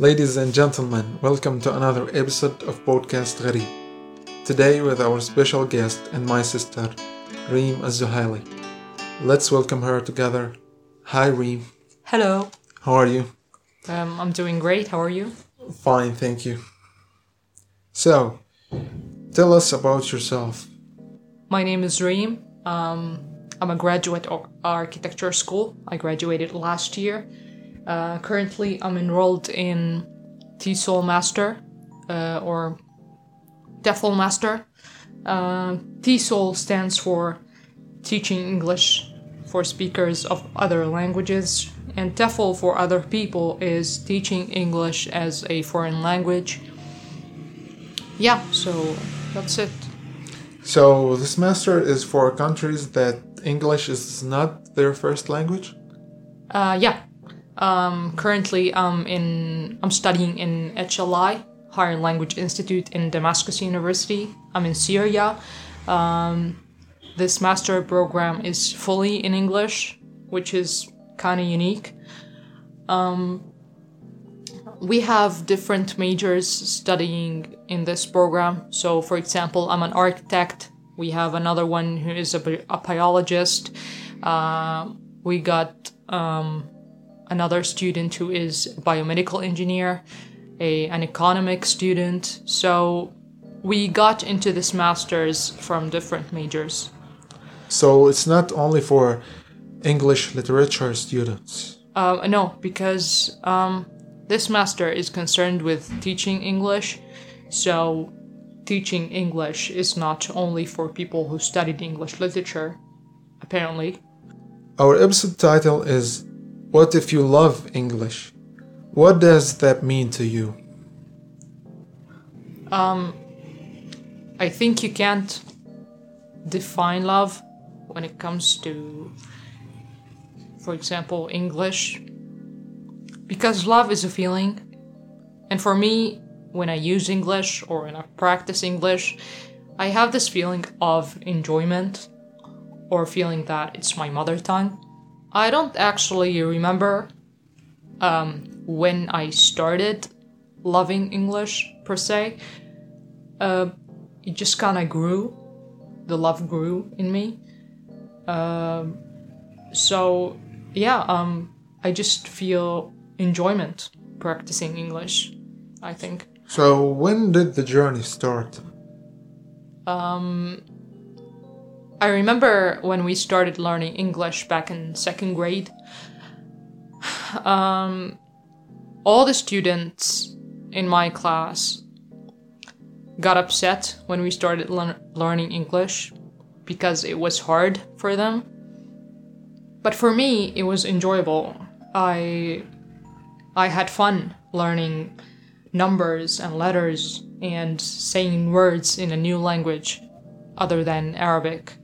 Ladies and gentlemen, welcome to another episode of Podcast Gharib. Today with our special guest and my sister, Reem Azuhaili. Let's welcome her together. Hi Reem, Hello. how are you? Um, I'm doing great. How are you? Fine, thank you. So, tell us about yourself. My name is Reem. Um, I'm a graduate of architecture school. I graduated last year. Uh, currently, I'm enrolled in TESOL Master uh, or TEFL Master. Uh, TESOL stands for Teaching English for Speakers of Other Languages, and TEFL for other people is Teaching English as a Foreign Language. Yeah, so that's it. So, this master is for countries that English is not their first language? Uh, yeah. Um, currently, I'm in. I'm studying in HLI, Higher Language Institute in Damascus University. I'm in Syria. Um, this master program is fully in English, which is kind of unique. Um, we have different majors studying in this program. So, for example, I'm an architect. We have another one who is a, bi- a biologist. Uh, we got um, another student who is a biomedical engineer, a, an economic student. So, we got into this master's from different majors. So, it's not only for English literature students. Uh, no, because um, this master is concerned with teaching English, so teaching English is not only for people who studied English literature, apparently. Our episode title is What If You Love English? What does that mean to you? Um, I think you can't define love when it comes to, for example, English, because love is a feeling. And for me, when I use English or when I practice English, I have this feeling of enjoyment or feeling that it's my mother tongue. I don't actually remember um, when I started loving English per se. Uh, it just kind of grew. The love grew in me. Um, so yeah, um, I just feel enjoyment practicing English. I think. So, when did the journey start? I remember when we started learning English back in second grade. Um, all the students in my class got upset when we started learn- learning English because it was hard for them. But for me, it was enjoyable. I I had fun learning numbers and letters and saying words in a new language other than Arabic.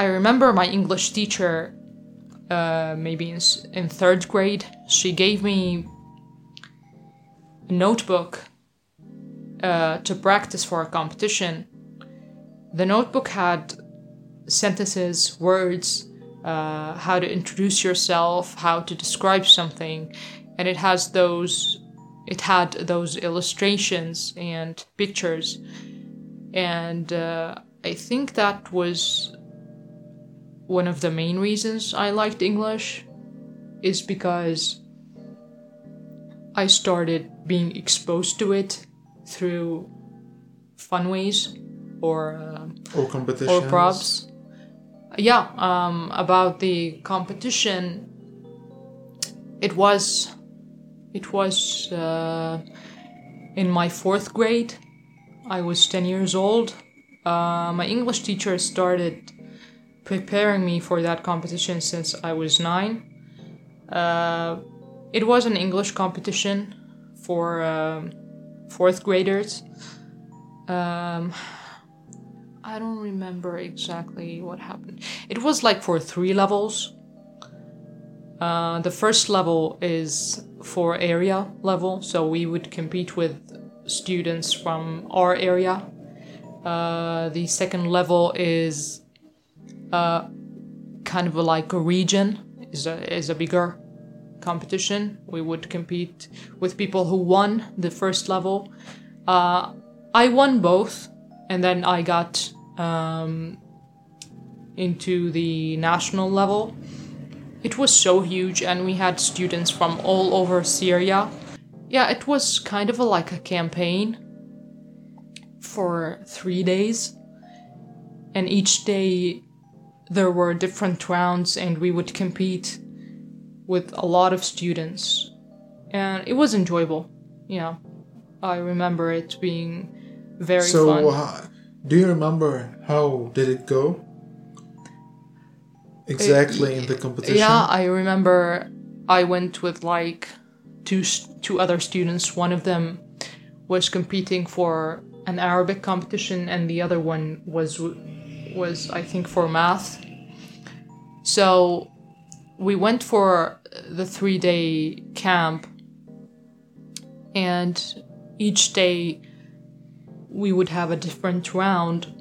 I remember my English teacher, uh, maybe in, in third grade, she gave me a notebook uh, to practice for a competition. The notebook had sentences, words, uh, how to introduce yourself, how to describe something, and it has those. It had those illustrations and pictures, and uh, I think that was one of the main reasons I liked English, is because I started being exposed to it through fun ways or. Uh, Or competition? or props. Yeah, um, about the competition, it was, it was uh, in my fourth grade. I was ten years old. Uh, my English teacher started preparing me for that competition since I was nine. Uh, it was an English competition for um, fourth graders. Um, I don't remember exactly what happened. It was like for three levels. Uh, the first level is for area level, so we would compete with students from our area. Uh, the second level is uh, kind of like a region, is a, is a bigger competition. We would compete with people who won the first level. Uh, I won both, and then I got um, into the national level. It was so huge, and we had students from all over Syria. Yeah, it was kind of a, like a campaign for three days, and each day there were different rounds, and we would compete with a lot of students, and it was enjoyable. Yeah, I remember it being very so, fun. uh, do you remember how did it go? Exactly in the competition. Yeah, I remember I went with like two two other students. One of them was competing for an Arabic competition, and the other one was was I think for math. So we went for the three day camp, and each day we would have a different round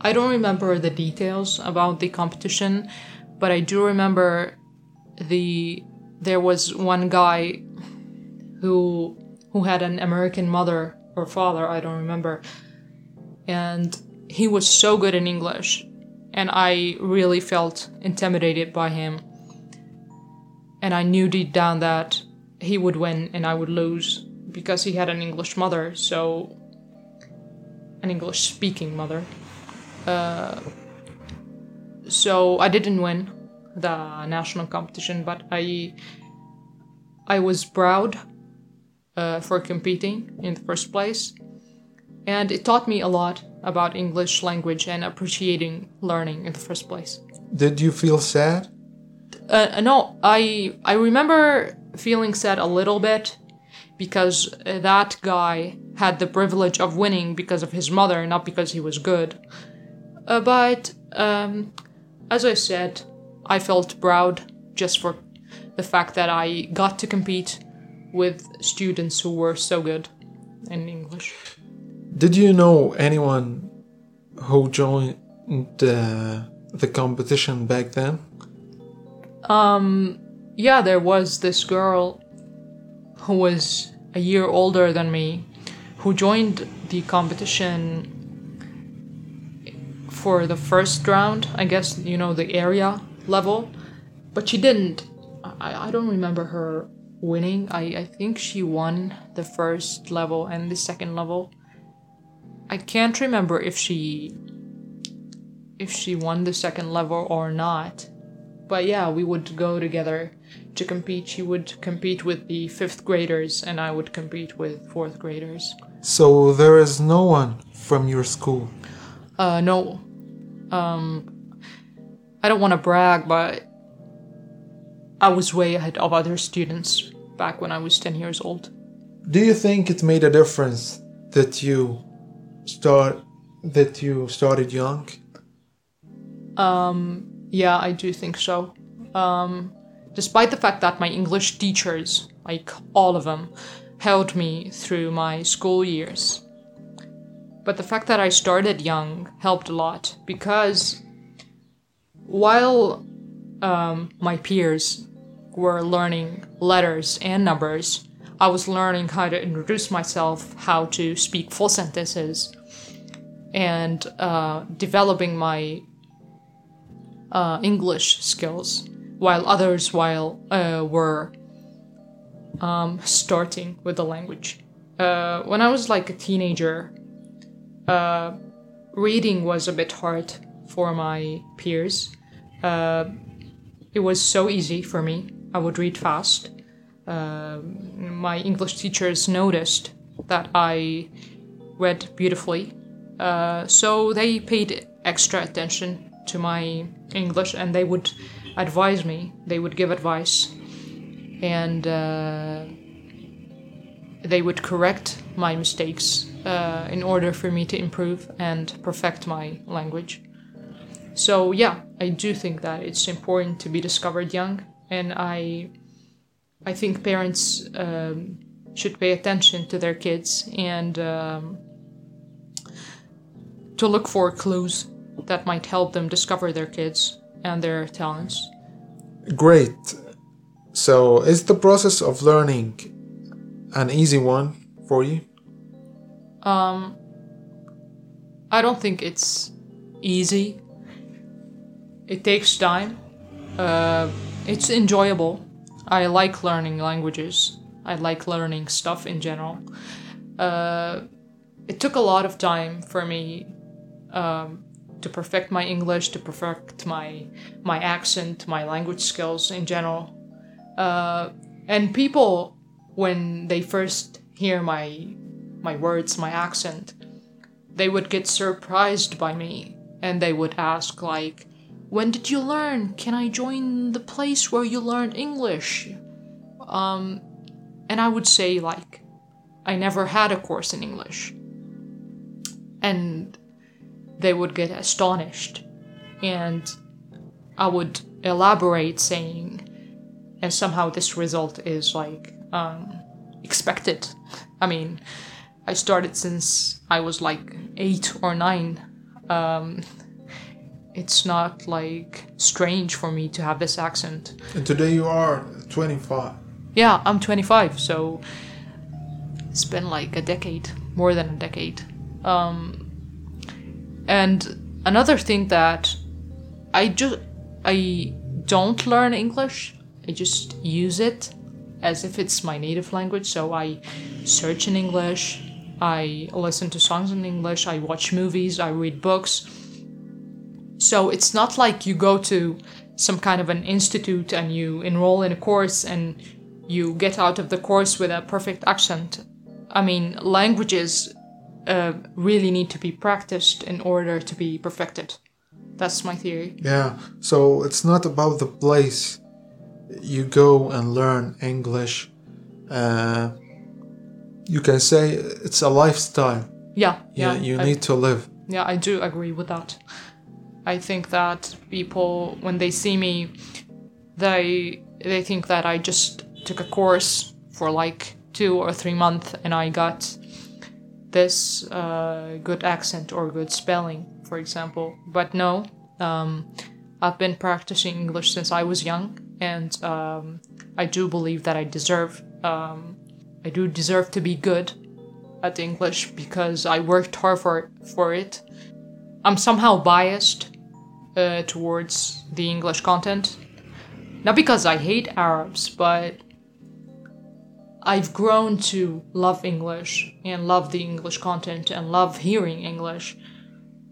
I don't remember the details about the competition, but I do remember the there was one guy who who had an American mother or father, I don't remember. And he was so good in English, and I really felt intimidated by him. And I knew deep down that he would win and I would lose because he had an English mother, so an English speaking mother. so I didn't win the national competition, but I I was proud uh, for competing in the first place, and it taught me a lot about English language and appreciating learning in the first place. Did you feel sad? Uh, no, I I remember feeling sad a little bit because uh, that guy had the privilege of winning because of his mother, not because he was good. Uh, but um, as I said, I felt proud just for the fact that I got to compete with students who were so good in English. Did you know anyone who joined uh, the competition back then? Um, Yeah, there was this girl who was a year older than me who joined the competition for the first round, I guess, you know, the area level. But she didn't. I, I don't remember her winning. I, I think she won the first level and the second level. I can't remember if she if she won the second level or not. But yeah, we would go together to compete. She would compete with the fifth graders, and I would compete with fourth graders. So there is no one from your school. Uh, no. Um, I don't want to brag, but I was way ahead of other students back when I was 10 years old. Do you think it made a difference that you start that you started young? Yeah, I do think so. Um, despite the fact that my English teachers, like all of them, held me through my school years. But the fact that I started young helped a lot because while um, my peers were learning letters and numbers, I was learning how to introduce myself, how to speak full sentences, and uh, developing my uh, English skills, while others while uh, were um, starting with the language. Uh, when I was like a teenager, uh, reading was a bit hard for my peers. Uh, it was so easy for me. I would read fast. My English teachers noticed that I read beautifully, uh, so they paid extra attention to my English and they would advise me. They would give advice, and uh, they would correct my mistakes uh, in order for me to improve and perfect my language. So yeah, I do think that it's important to be discovered young, and I, I think parents um, should pay attention to their kids and um, to look for clues that might help them discover their kids and their talents. Great. So, is the process of learning an easy one for you? Um, I don't think it's easy. It takes time. Uh, it's enjoyable. I like learning languages. I like learning stuff in general. Uh, it took a lot of time for me um, to perfect my English, to perfect my my accent, my language skills in general. Uh, and people, when they first hear my my words, my accent, they would get surprised by me, and they would ask like, "When did you learn? Can I join the place where you learned English?" Um, and I would say like, "I never had a course in English," and they would get astonished. And I would elaborate saying, and somehow this result is like um, expected. I mean, I started since I was like eight or nine. Um, it's not like strange for me to have this accent. And today you are 25. Yeah, I'm 25, so it's been like a decade, more than a decade. Um, and another thing that I just I don't learn English. I just use it as if it's my native language. So I search in English, I listen to songs in English, I watch movies, I read books. So it's not like you go to some kind of an institute and you enroll in a course and you get out of the course with a perfect accent. I mean, languages uh, really need to be practiced in order to be perfected. That's my theory. Yeah, so it's not about the place you go and learn English. Uh, you can say it's a lifestyle. Yeah, You, yeah. you I- need to live. Yeah, I do agree with that. I think that people, when they see me, they they think that I just took a course for like two or three months and I got this uh, good accent or good spelling, for example. But no, um, I've been practicing English since I was young, and um, I do believe that I deserve. Um, I do deserve to be good at English because I worked hard for for it. I'm somehow biased uh, towards the English content, not because I hate Arabs, but I've grown to love English and love the English content and love hearing English.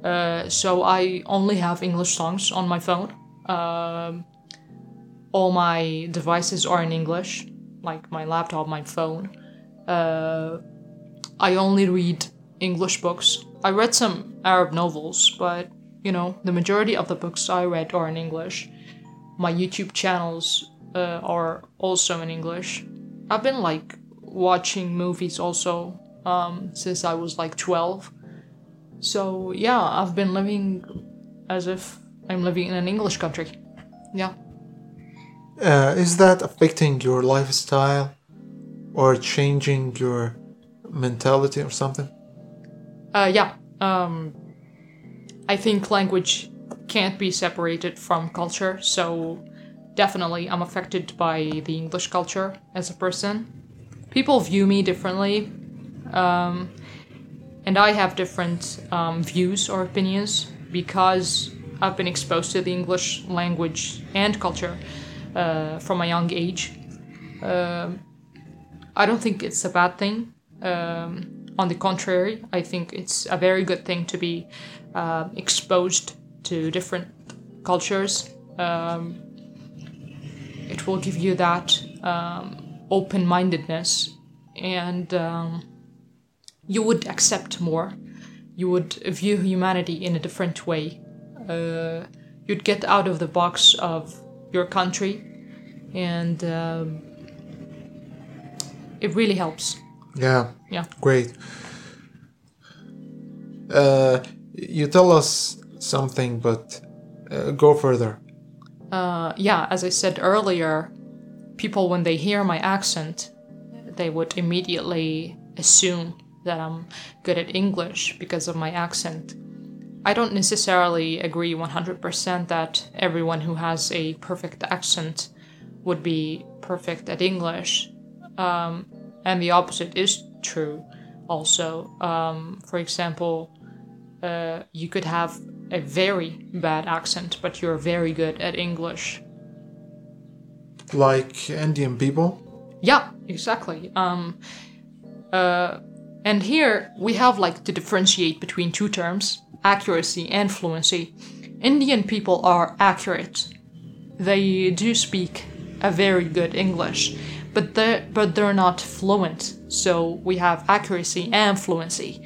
Uh, so I only have English songs on my phone. Um, all my devices are in English, like my laptop, my phone. Uh, I only read English books. I read some Arab novels, but you know, the majority of the books I read are in English. My YouTube channels uh, are also in English. I've been like watching movies also um, since I was like 12. So yeah, I've been living as if I'm living in an English country. Yeah. Uh, is that affecting your lifestyle or changing your mentality or something? Uh, yeah. Um, I think language can't be separated from culture, so definitely I'm affected by the English culture as a person. People view me differently, um, and I have different um, views or opinions because I've been exposed to the English language and culture uh, from a young age. Um, I don't think it's a bad thing. Um, on the contrary, I think it's a very good thing to be uh, exposed to different cultures. Um, it will give you that um, open mindedness, and um, you would accept more. You would view humanity in a different way. Uh, you'd get out of the box of your country, and um, it really helps. Yeah. Yeah. Great. Uh, you tell us something, but uh, go further. Uh, yeah, as I said earlier, people, when they hear my accent, they would immediately assume that I'm good at English because of my accent. I don't necessarily agree 100% that everyone who has a perfect accent would be perfect at English. Um, and the opposite is true also. Um, for example, uh, you could have a very bad accent, but you're very good at English. Like Indian people? Yeah, exactly. Um, uh, and here we have like to differentiate between two terms accuracy and fluency. Indian people are accurate. They do speak a very good English, but they're, but they're not fluent. So we have accuracy and fluency.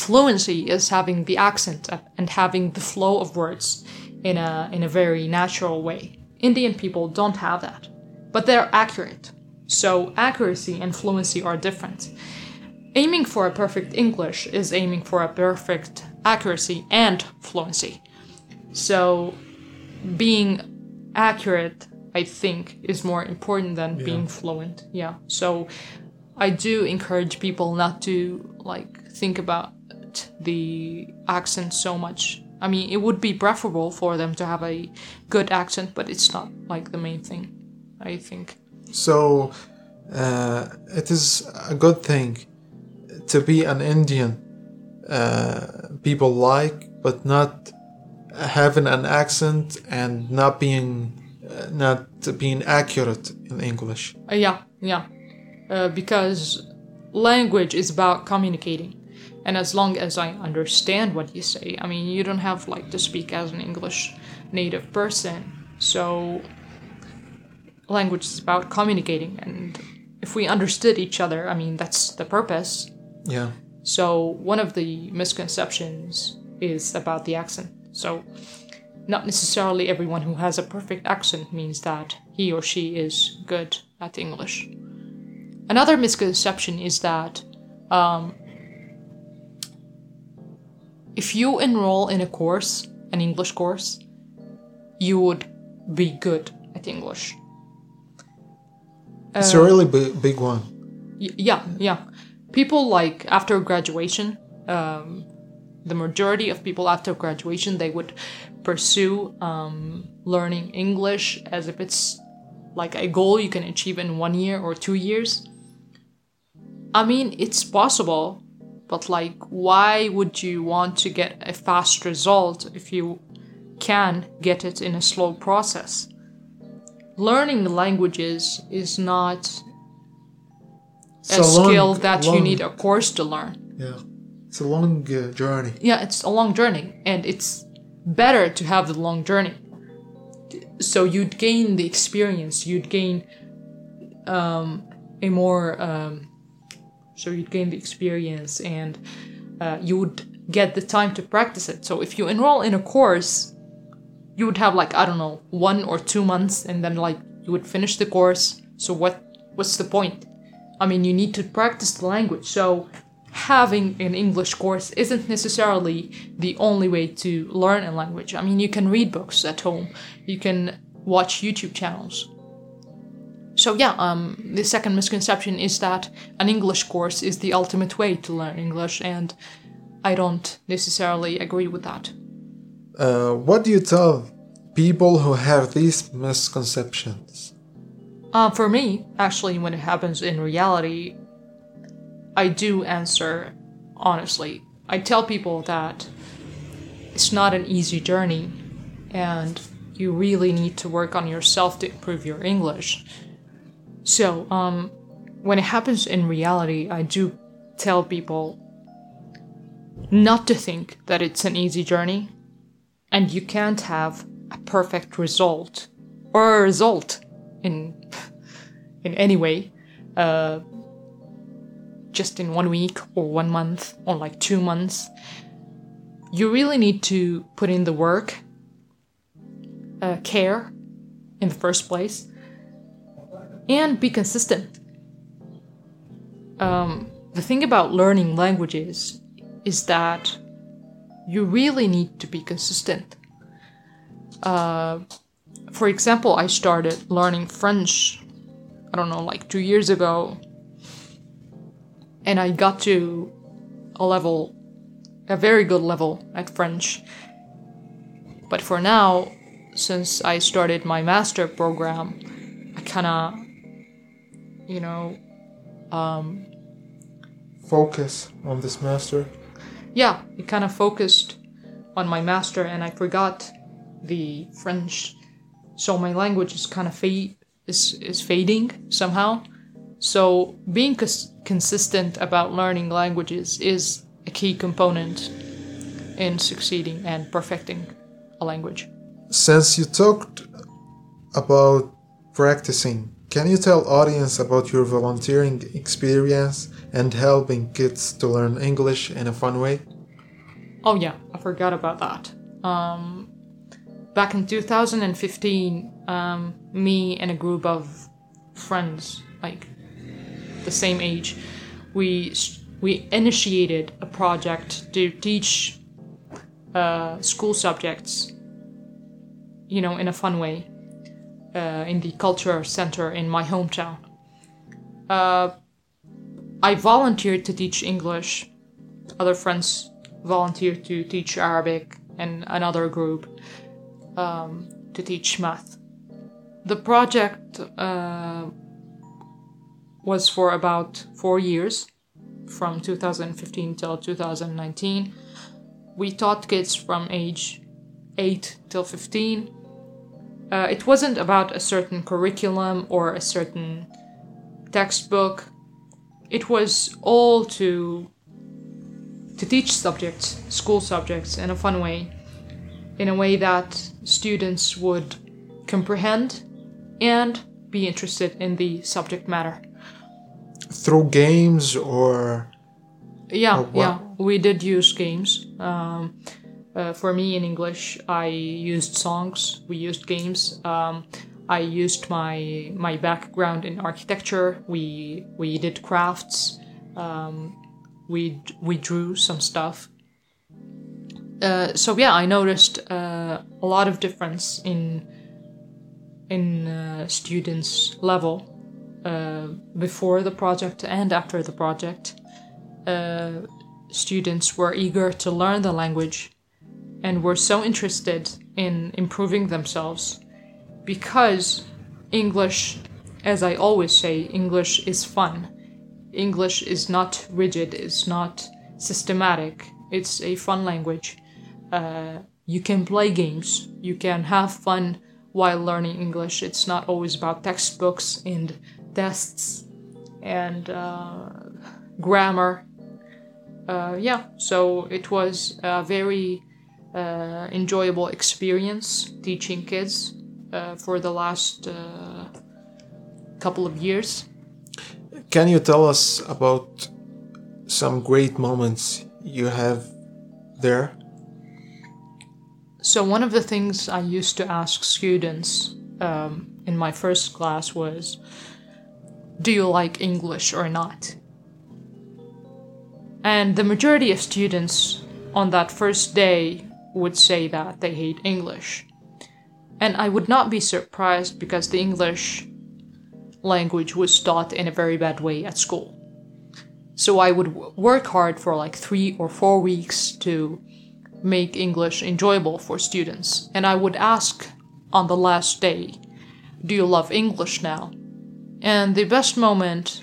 Fluency is having the accent and having the flow of words in a, in a very natural way. Indian people don't have that, but they're accurate. So accuracy and fluency are different. Aiming for a perfect English is aiming for a perfect accuracy and fluency. So being accurate, I think, is more important than Yeah. being fluent. Yeah. So I do encourage people not to like think about the accent so much. I mean, it would be preferable for them to have a good accent, but it's not like the main thing, I think. So uh, it is a good thing to be an Indian uh, people like, but not having an accent and not being uh, not being accurate in English. Uh, yeah, yeah. Uh, because language is about communicating. And as long as I understand what you say, I mean, you don't have like to speak as an English native person. So, language is about communicating. And if we understood each other, I mean, that's the purpose. Yeah. So, one of the misconceptions is about the accent. So, not necessarily everyone who has a perfect accent means that he or she is good at English. Another misconception is that um, if you enroll in a course, an English course, you would be good at English. It's a really big, big one. Y- yeah, yeah. People like after graduation, um, the majority of people after graduation, they would pursue um, learning English as if it's like a goal you can achieve in one year or two years. I mean, it's possible, but like, why would you want to get a fast result if you can get it in a slow process? Learning languages is not a, long- skill that you need a course to learn. Yeah. It's a long uh, journey. Yeah, it's a long journey, and it's better to have the long journey. So you'd gain the experience, you'd gain um, a more, um, so you'd gain the experience, and uh, you would get the time to practice it. So if you enroll in a course, you would have like I don't know one or two months, and then like you would finish the course. So what? What's the point? I mean, you need to practice the language. So having an English course isn't necessarily the only way to learn a language. I mean, you can read books at home, you can watch YouTube channels. So yeah, um, the second misconception is that an English course is the ultimate way to learn English, and I don't necessarily agree with that. Uh, what do you tell people who have these misconceptions? Uh, for me, actually, when it happens in reality, I do answer honestly. I tell people that it's not an easy journey and you really need to work on yourself to improve your English. So, um, when it happens in reality, I do tell people not to think that it's an easy journey and you can't have a perfect result or a result in in any way uh, just in one week or one month or like two months. You really need to put in the work uh, care in the first place and be consistent um, the thing about learning languages is that you really need to be consistent uh, for example, I started learning French, I don't know, like two years ago. And I got to a level, a very good level at French. But for now, since I started my master program, I kind of, you know, um, Focus on this master. yeah, it kind of focused on my master, and I forgot the French. So my language is kind of fade is is fading somehow. So being cons- consistent about learning languages is a key component in succeeding and perfecting a language. Since you talked about practicing, can you tell audience about your volunteering experience and helping kids to learn English in a fun way? Oh yeah, I forgot about that. Um, back in 2015, um, me and a group of friends, like the same age, we we initiated a project to teach uh, school subjects, you know, in a fun way, uh, in the culture center in my hometown. Uh, I volunteered to teach English. Other friends volunteered to teach Arabic, and another group um, to teach math. The project uh, was for about four years, from 2015 till 2019. We taught kids from age 8 till 15. Uh, it wasn't about a certain curriculum or a certain textbook. It was all to to teach subjects, school subjects, in a fun way, in a way that students would comprehend and be interested in the subject matter. Through games or Yeah, wow. yeah, we did use games. Um, uh, for me in English, I used songs. We used games. Um, I used my my background in architecture. We we did crafts. Um, we we drew some stuff. Uh, so yeah, I noticed uh, a lot of difference in in uh, students' level uh, before the project and after the project uh, students were eager to learn the language and were so interested in improving themselves because English, as I always say, English is fun. English is not rigid, it's not systematic, it's a fun language. Uh, you can play games, you can have fun while learning English. It's not always about textbooks and tests and uh, grammar uh, yeah, so it was a very uh, enjoyable experience teaching kids uh, for the last uh, couple of years. can you tell us about some great moments you have there? So, one of the things I used to ask students um, in my first class was Do you like English or not? And the majority of students on that first day would say that they hate English. And I would not be surprised because the English language was taught in a very bad way at school. So I would work hard for like three or four weeks to make English enjoyable for students. And I would ask on the last day, Do you love English now? And the best moment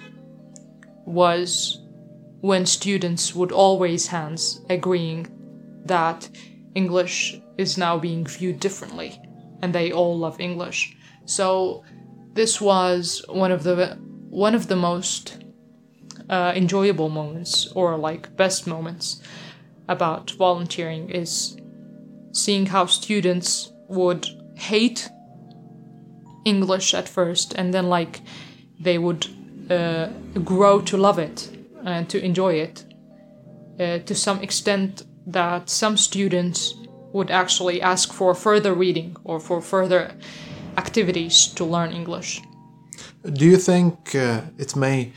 was when students would all raise hands agreeing that English is now being viewed differently and they all love English. So this was one of the one of the most uh, enjoyable moments or like best moments about volunteering is seeing how students would hate English at first and then like they would uh, grow to love it and to enjoy it uh, to some extent that some students would actually ask for further reading or for further activities to learn English. Do you think uh, it may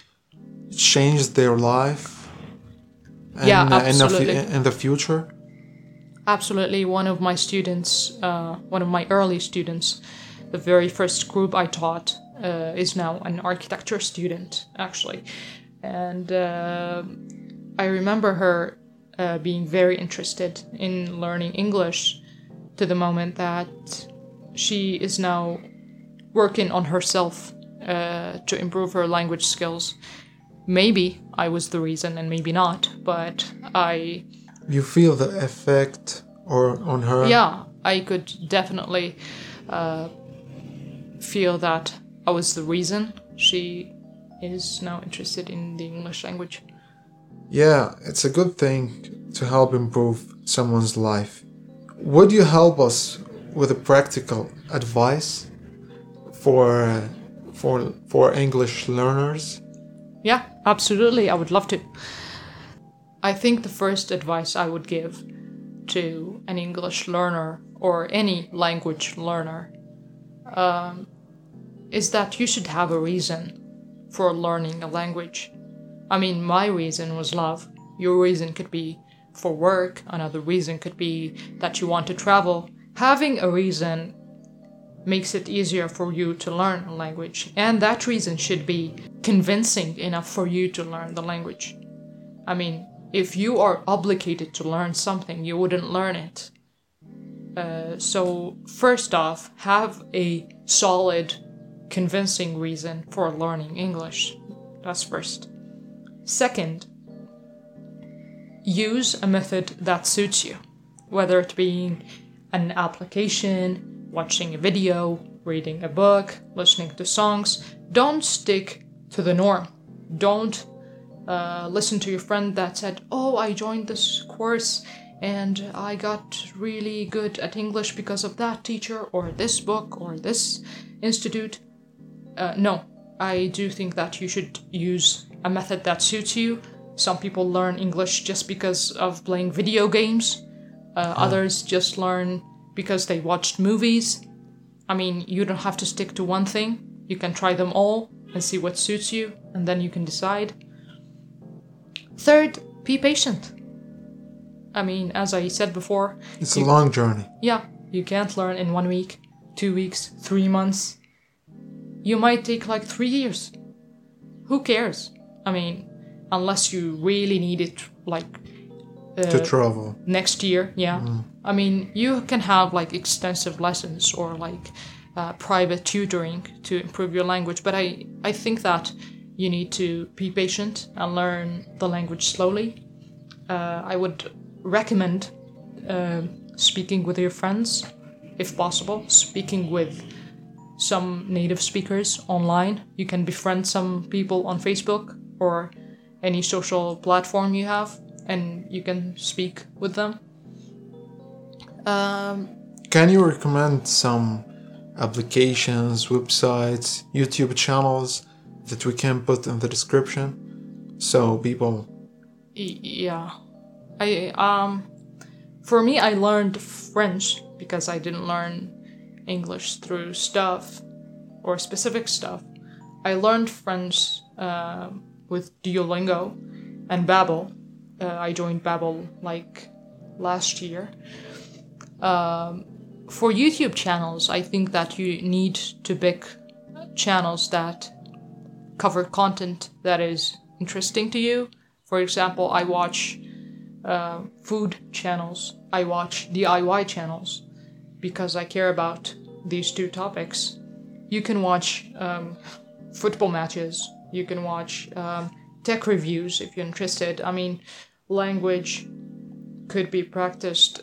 change their life? in, Yeah, uh, in, the, absolutely. in the future? Absolutely, one of my students, uh, one of my early students, the very first group I taught, uh, is now an architecture student, actually. And uh, I remember her uh, being very interested in learning English to the moment that she is now working on herself uh, to improve her language skills. Maybe I was the reason, and maybe not. But I, You feel the effect or on her? yeah, I could definitely uh, feel that I was the reason she is now interested in the English language. Yeah, it's a good thing to help improve someone's life. Would you help us with a practical advice for for for English learners? Yeah, absolutely. I would love to. I think the first advice I would give to an English learner or any language learner um, is that you should have a reason for learning a language. I mean, my reason was love. Your reason could be for work. Another reason could be that you want to travel. Having a reason makes it easier for you to learn a language, and that reason should be convincing enough for you to learn the language. I mean, if you are obligated to learn something, you wouldn't learn it. Uh, so, first off, have a solid, convincing reason for learning English. That's first. Second, use a method that suits you, whether it being an application, watching a video, reading a book, listening to songs. Don't stick to the norm. Don't uh, listen to your friend that said, Oh, I joined this course and I got really good at English because of that teacher or this book or this institute. Uh, no, I do think that you should use a method that suits you. Some people learn English just because of playing video games, uh, others just learn because they watched movies. I mean, you don't have to stick to one thing. You can try them all and see what suits you, and then you can decide. Third, be patient. I mean, as I said before, It's a long journey. yeah, you can't learn in one week, two weeks, three months. You might take like three years. Who cares? I mean, unless you really need it, like to travel. next year yeah. I mean you can have like extensive lessons or like uh, private tutoring to improve your language but i i think that you need to be patient and learn the language slowly. Uh, i would recommend uh, speaking with your friends if possible. Speaking with some native speakers online. You can befriend some people on facebook or any social platform you have and you can speak with them. Um, Can you recommend some applications, websites, YouTube channels that we can put in the description so people yeah, I um, for me, I learned French because I didn't learn English through stuff or specific stuff. I learned French uh, with Duolingo and Babbel. Uh, I joined Babbel like last year. Um, for YouTube channels, I think that you need to pick channels that cover content that is interesting to you. For example, I watch uh, food channels, I watch DIY channels because I care about these two topics. You can watch um, football matches, you can watch um, tech reviews if you're interested. I mean, language could be practiced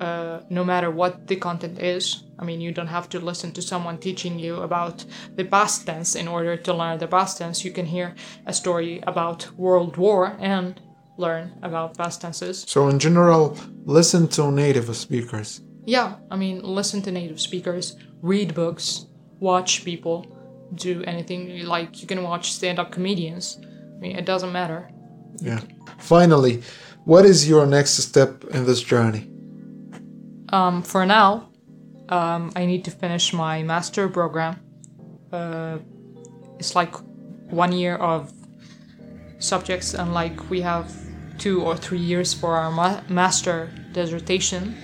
uh, no matter what the content is. I mean, you don't have to listen to someone teaching you about the past tense in order to learn the past tense. You can hear a story about World War and learn about past tenses. So in general, listen to native speakers. Yeah, I mean, listen to native speakers, read books, watch people do anything. Like, you can watch stand up comedians. I mean, it doesn't matter. Yeah. Finally, what is your next step in this journey? Um, for now, um, I need to finish my master program. Uh, it's like one year of subjects, and like we have two or three years for our ma- master dissertation.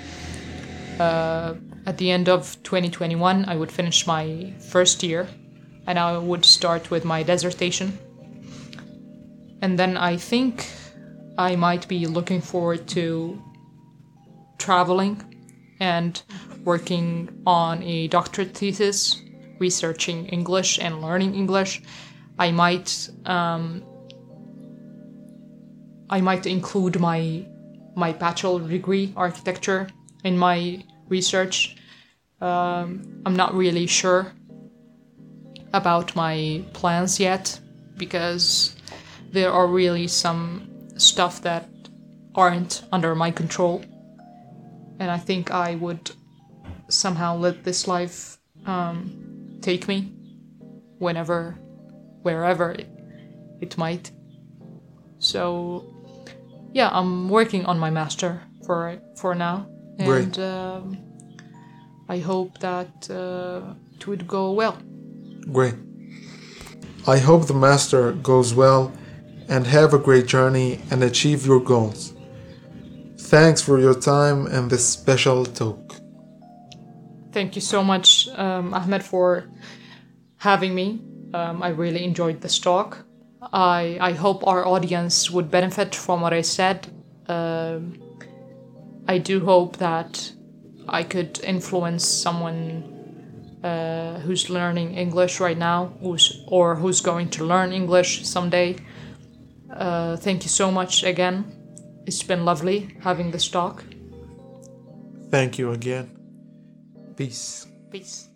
Uh, at the end of 2021, I would finish my first year, and I would start with my dissertation. And then I think I might be looking forward to traveling and working on a doctorate thesis researching English and learning English, I might um, I might include my my bachelor degree architecture in my research. Um, I'm not really sure about my plans yet because there are really some stuff that aren't under my control. And I think I would somehow let this life um, take me whenever, wherever it, it might. So, yeah, I'm working on my master for for now, and um, I hope that uh, it would go well. Great. I hope the master goes well and have a great journey and achieve your goals. Thanks for your time and this special talk. Thank you so much, um, Ahmed, for having me. Um, I really enjoyed this talk. I, I hope our audience would benefit from what I said. Um, I do hope that I could influence someone uh, who's learning English right now, who's or who's going to learn English someday. Uh, thank you so much again. It's been lovely having this talk. Thank you again. Peace. Peace.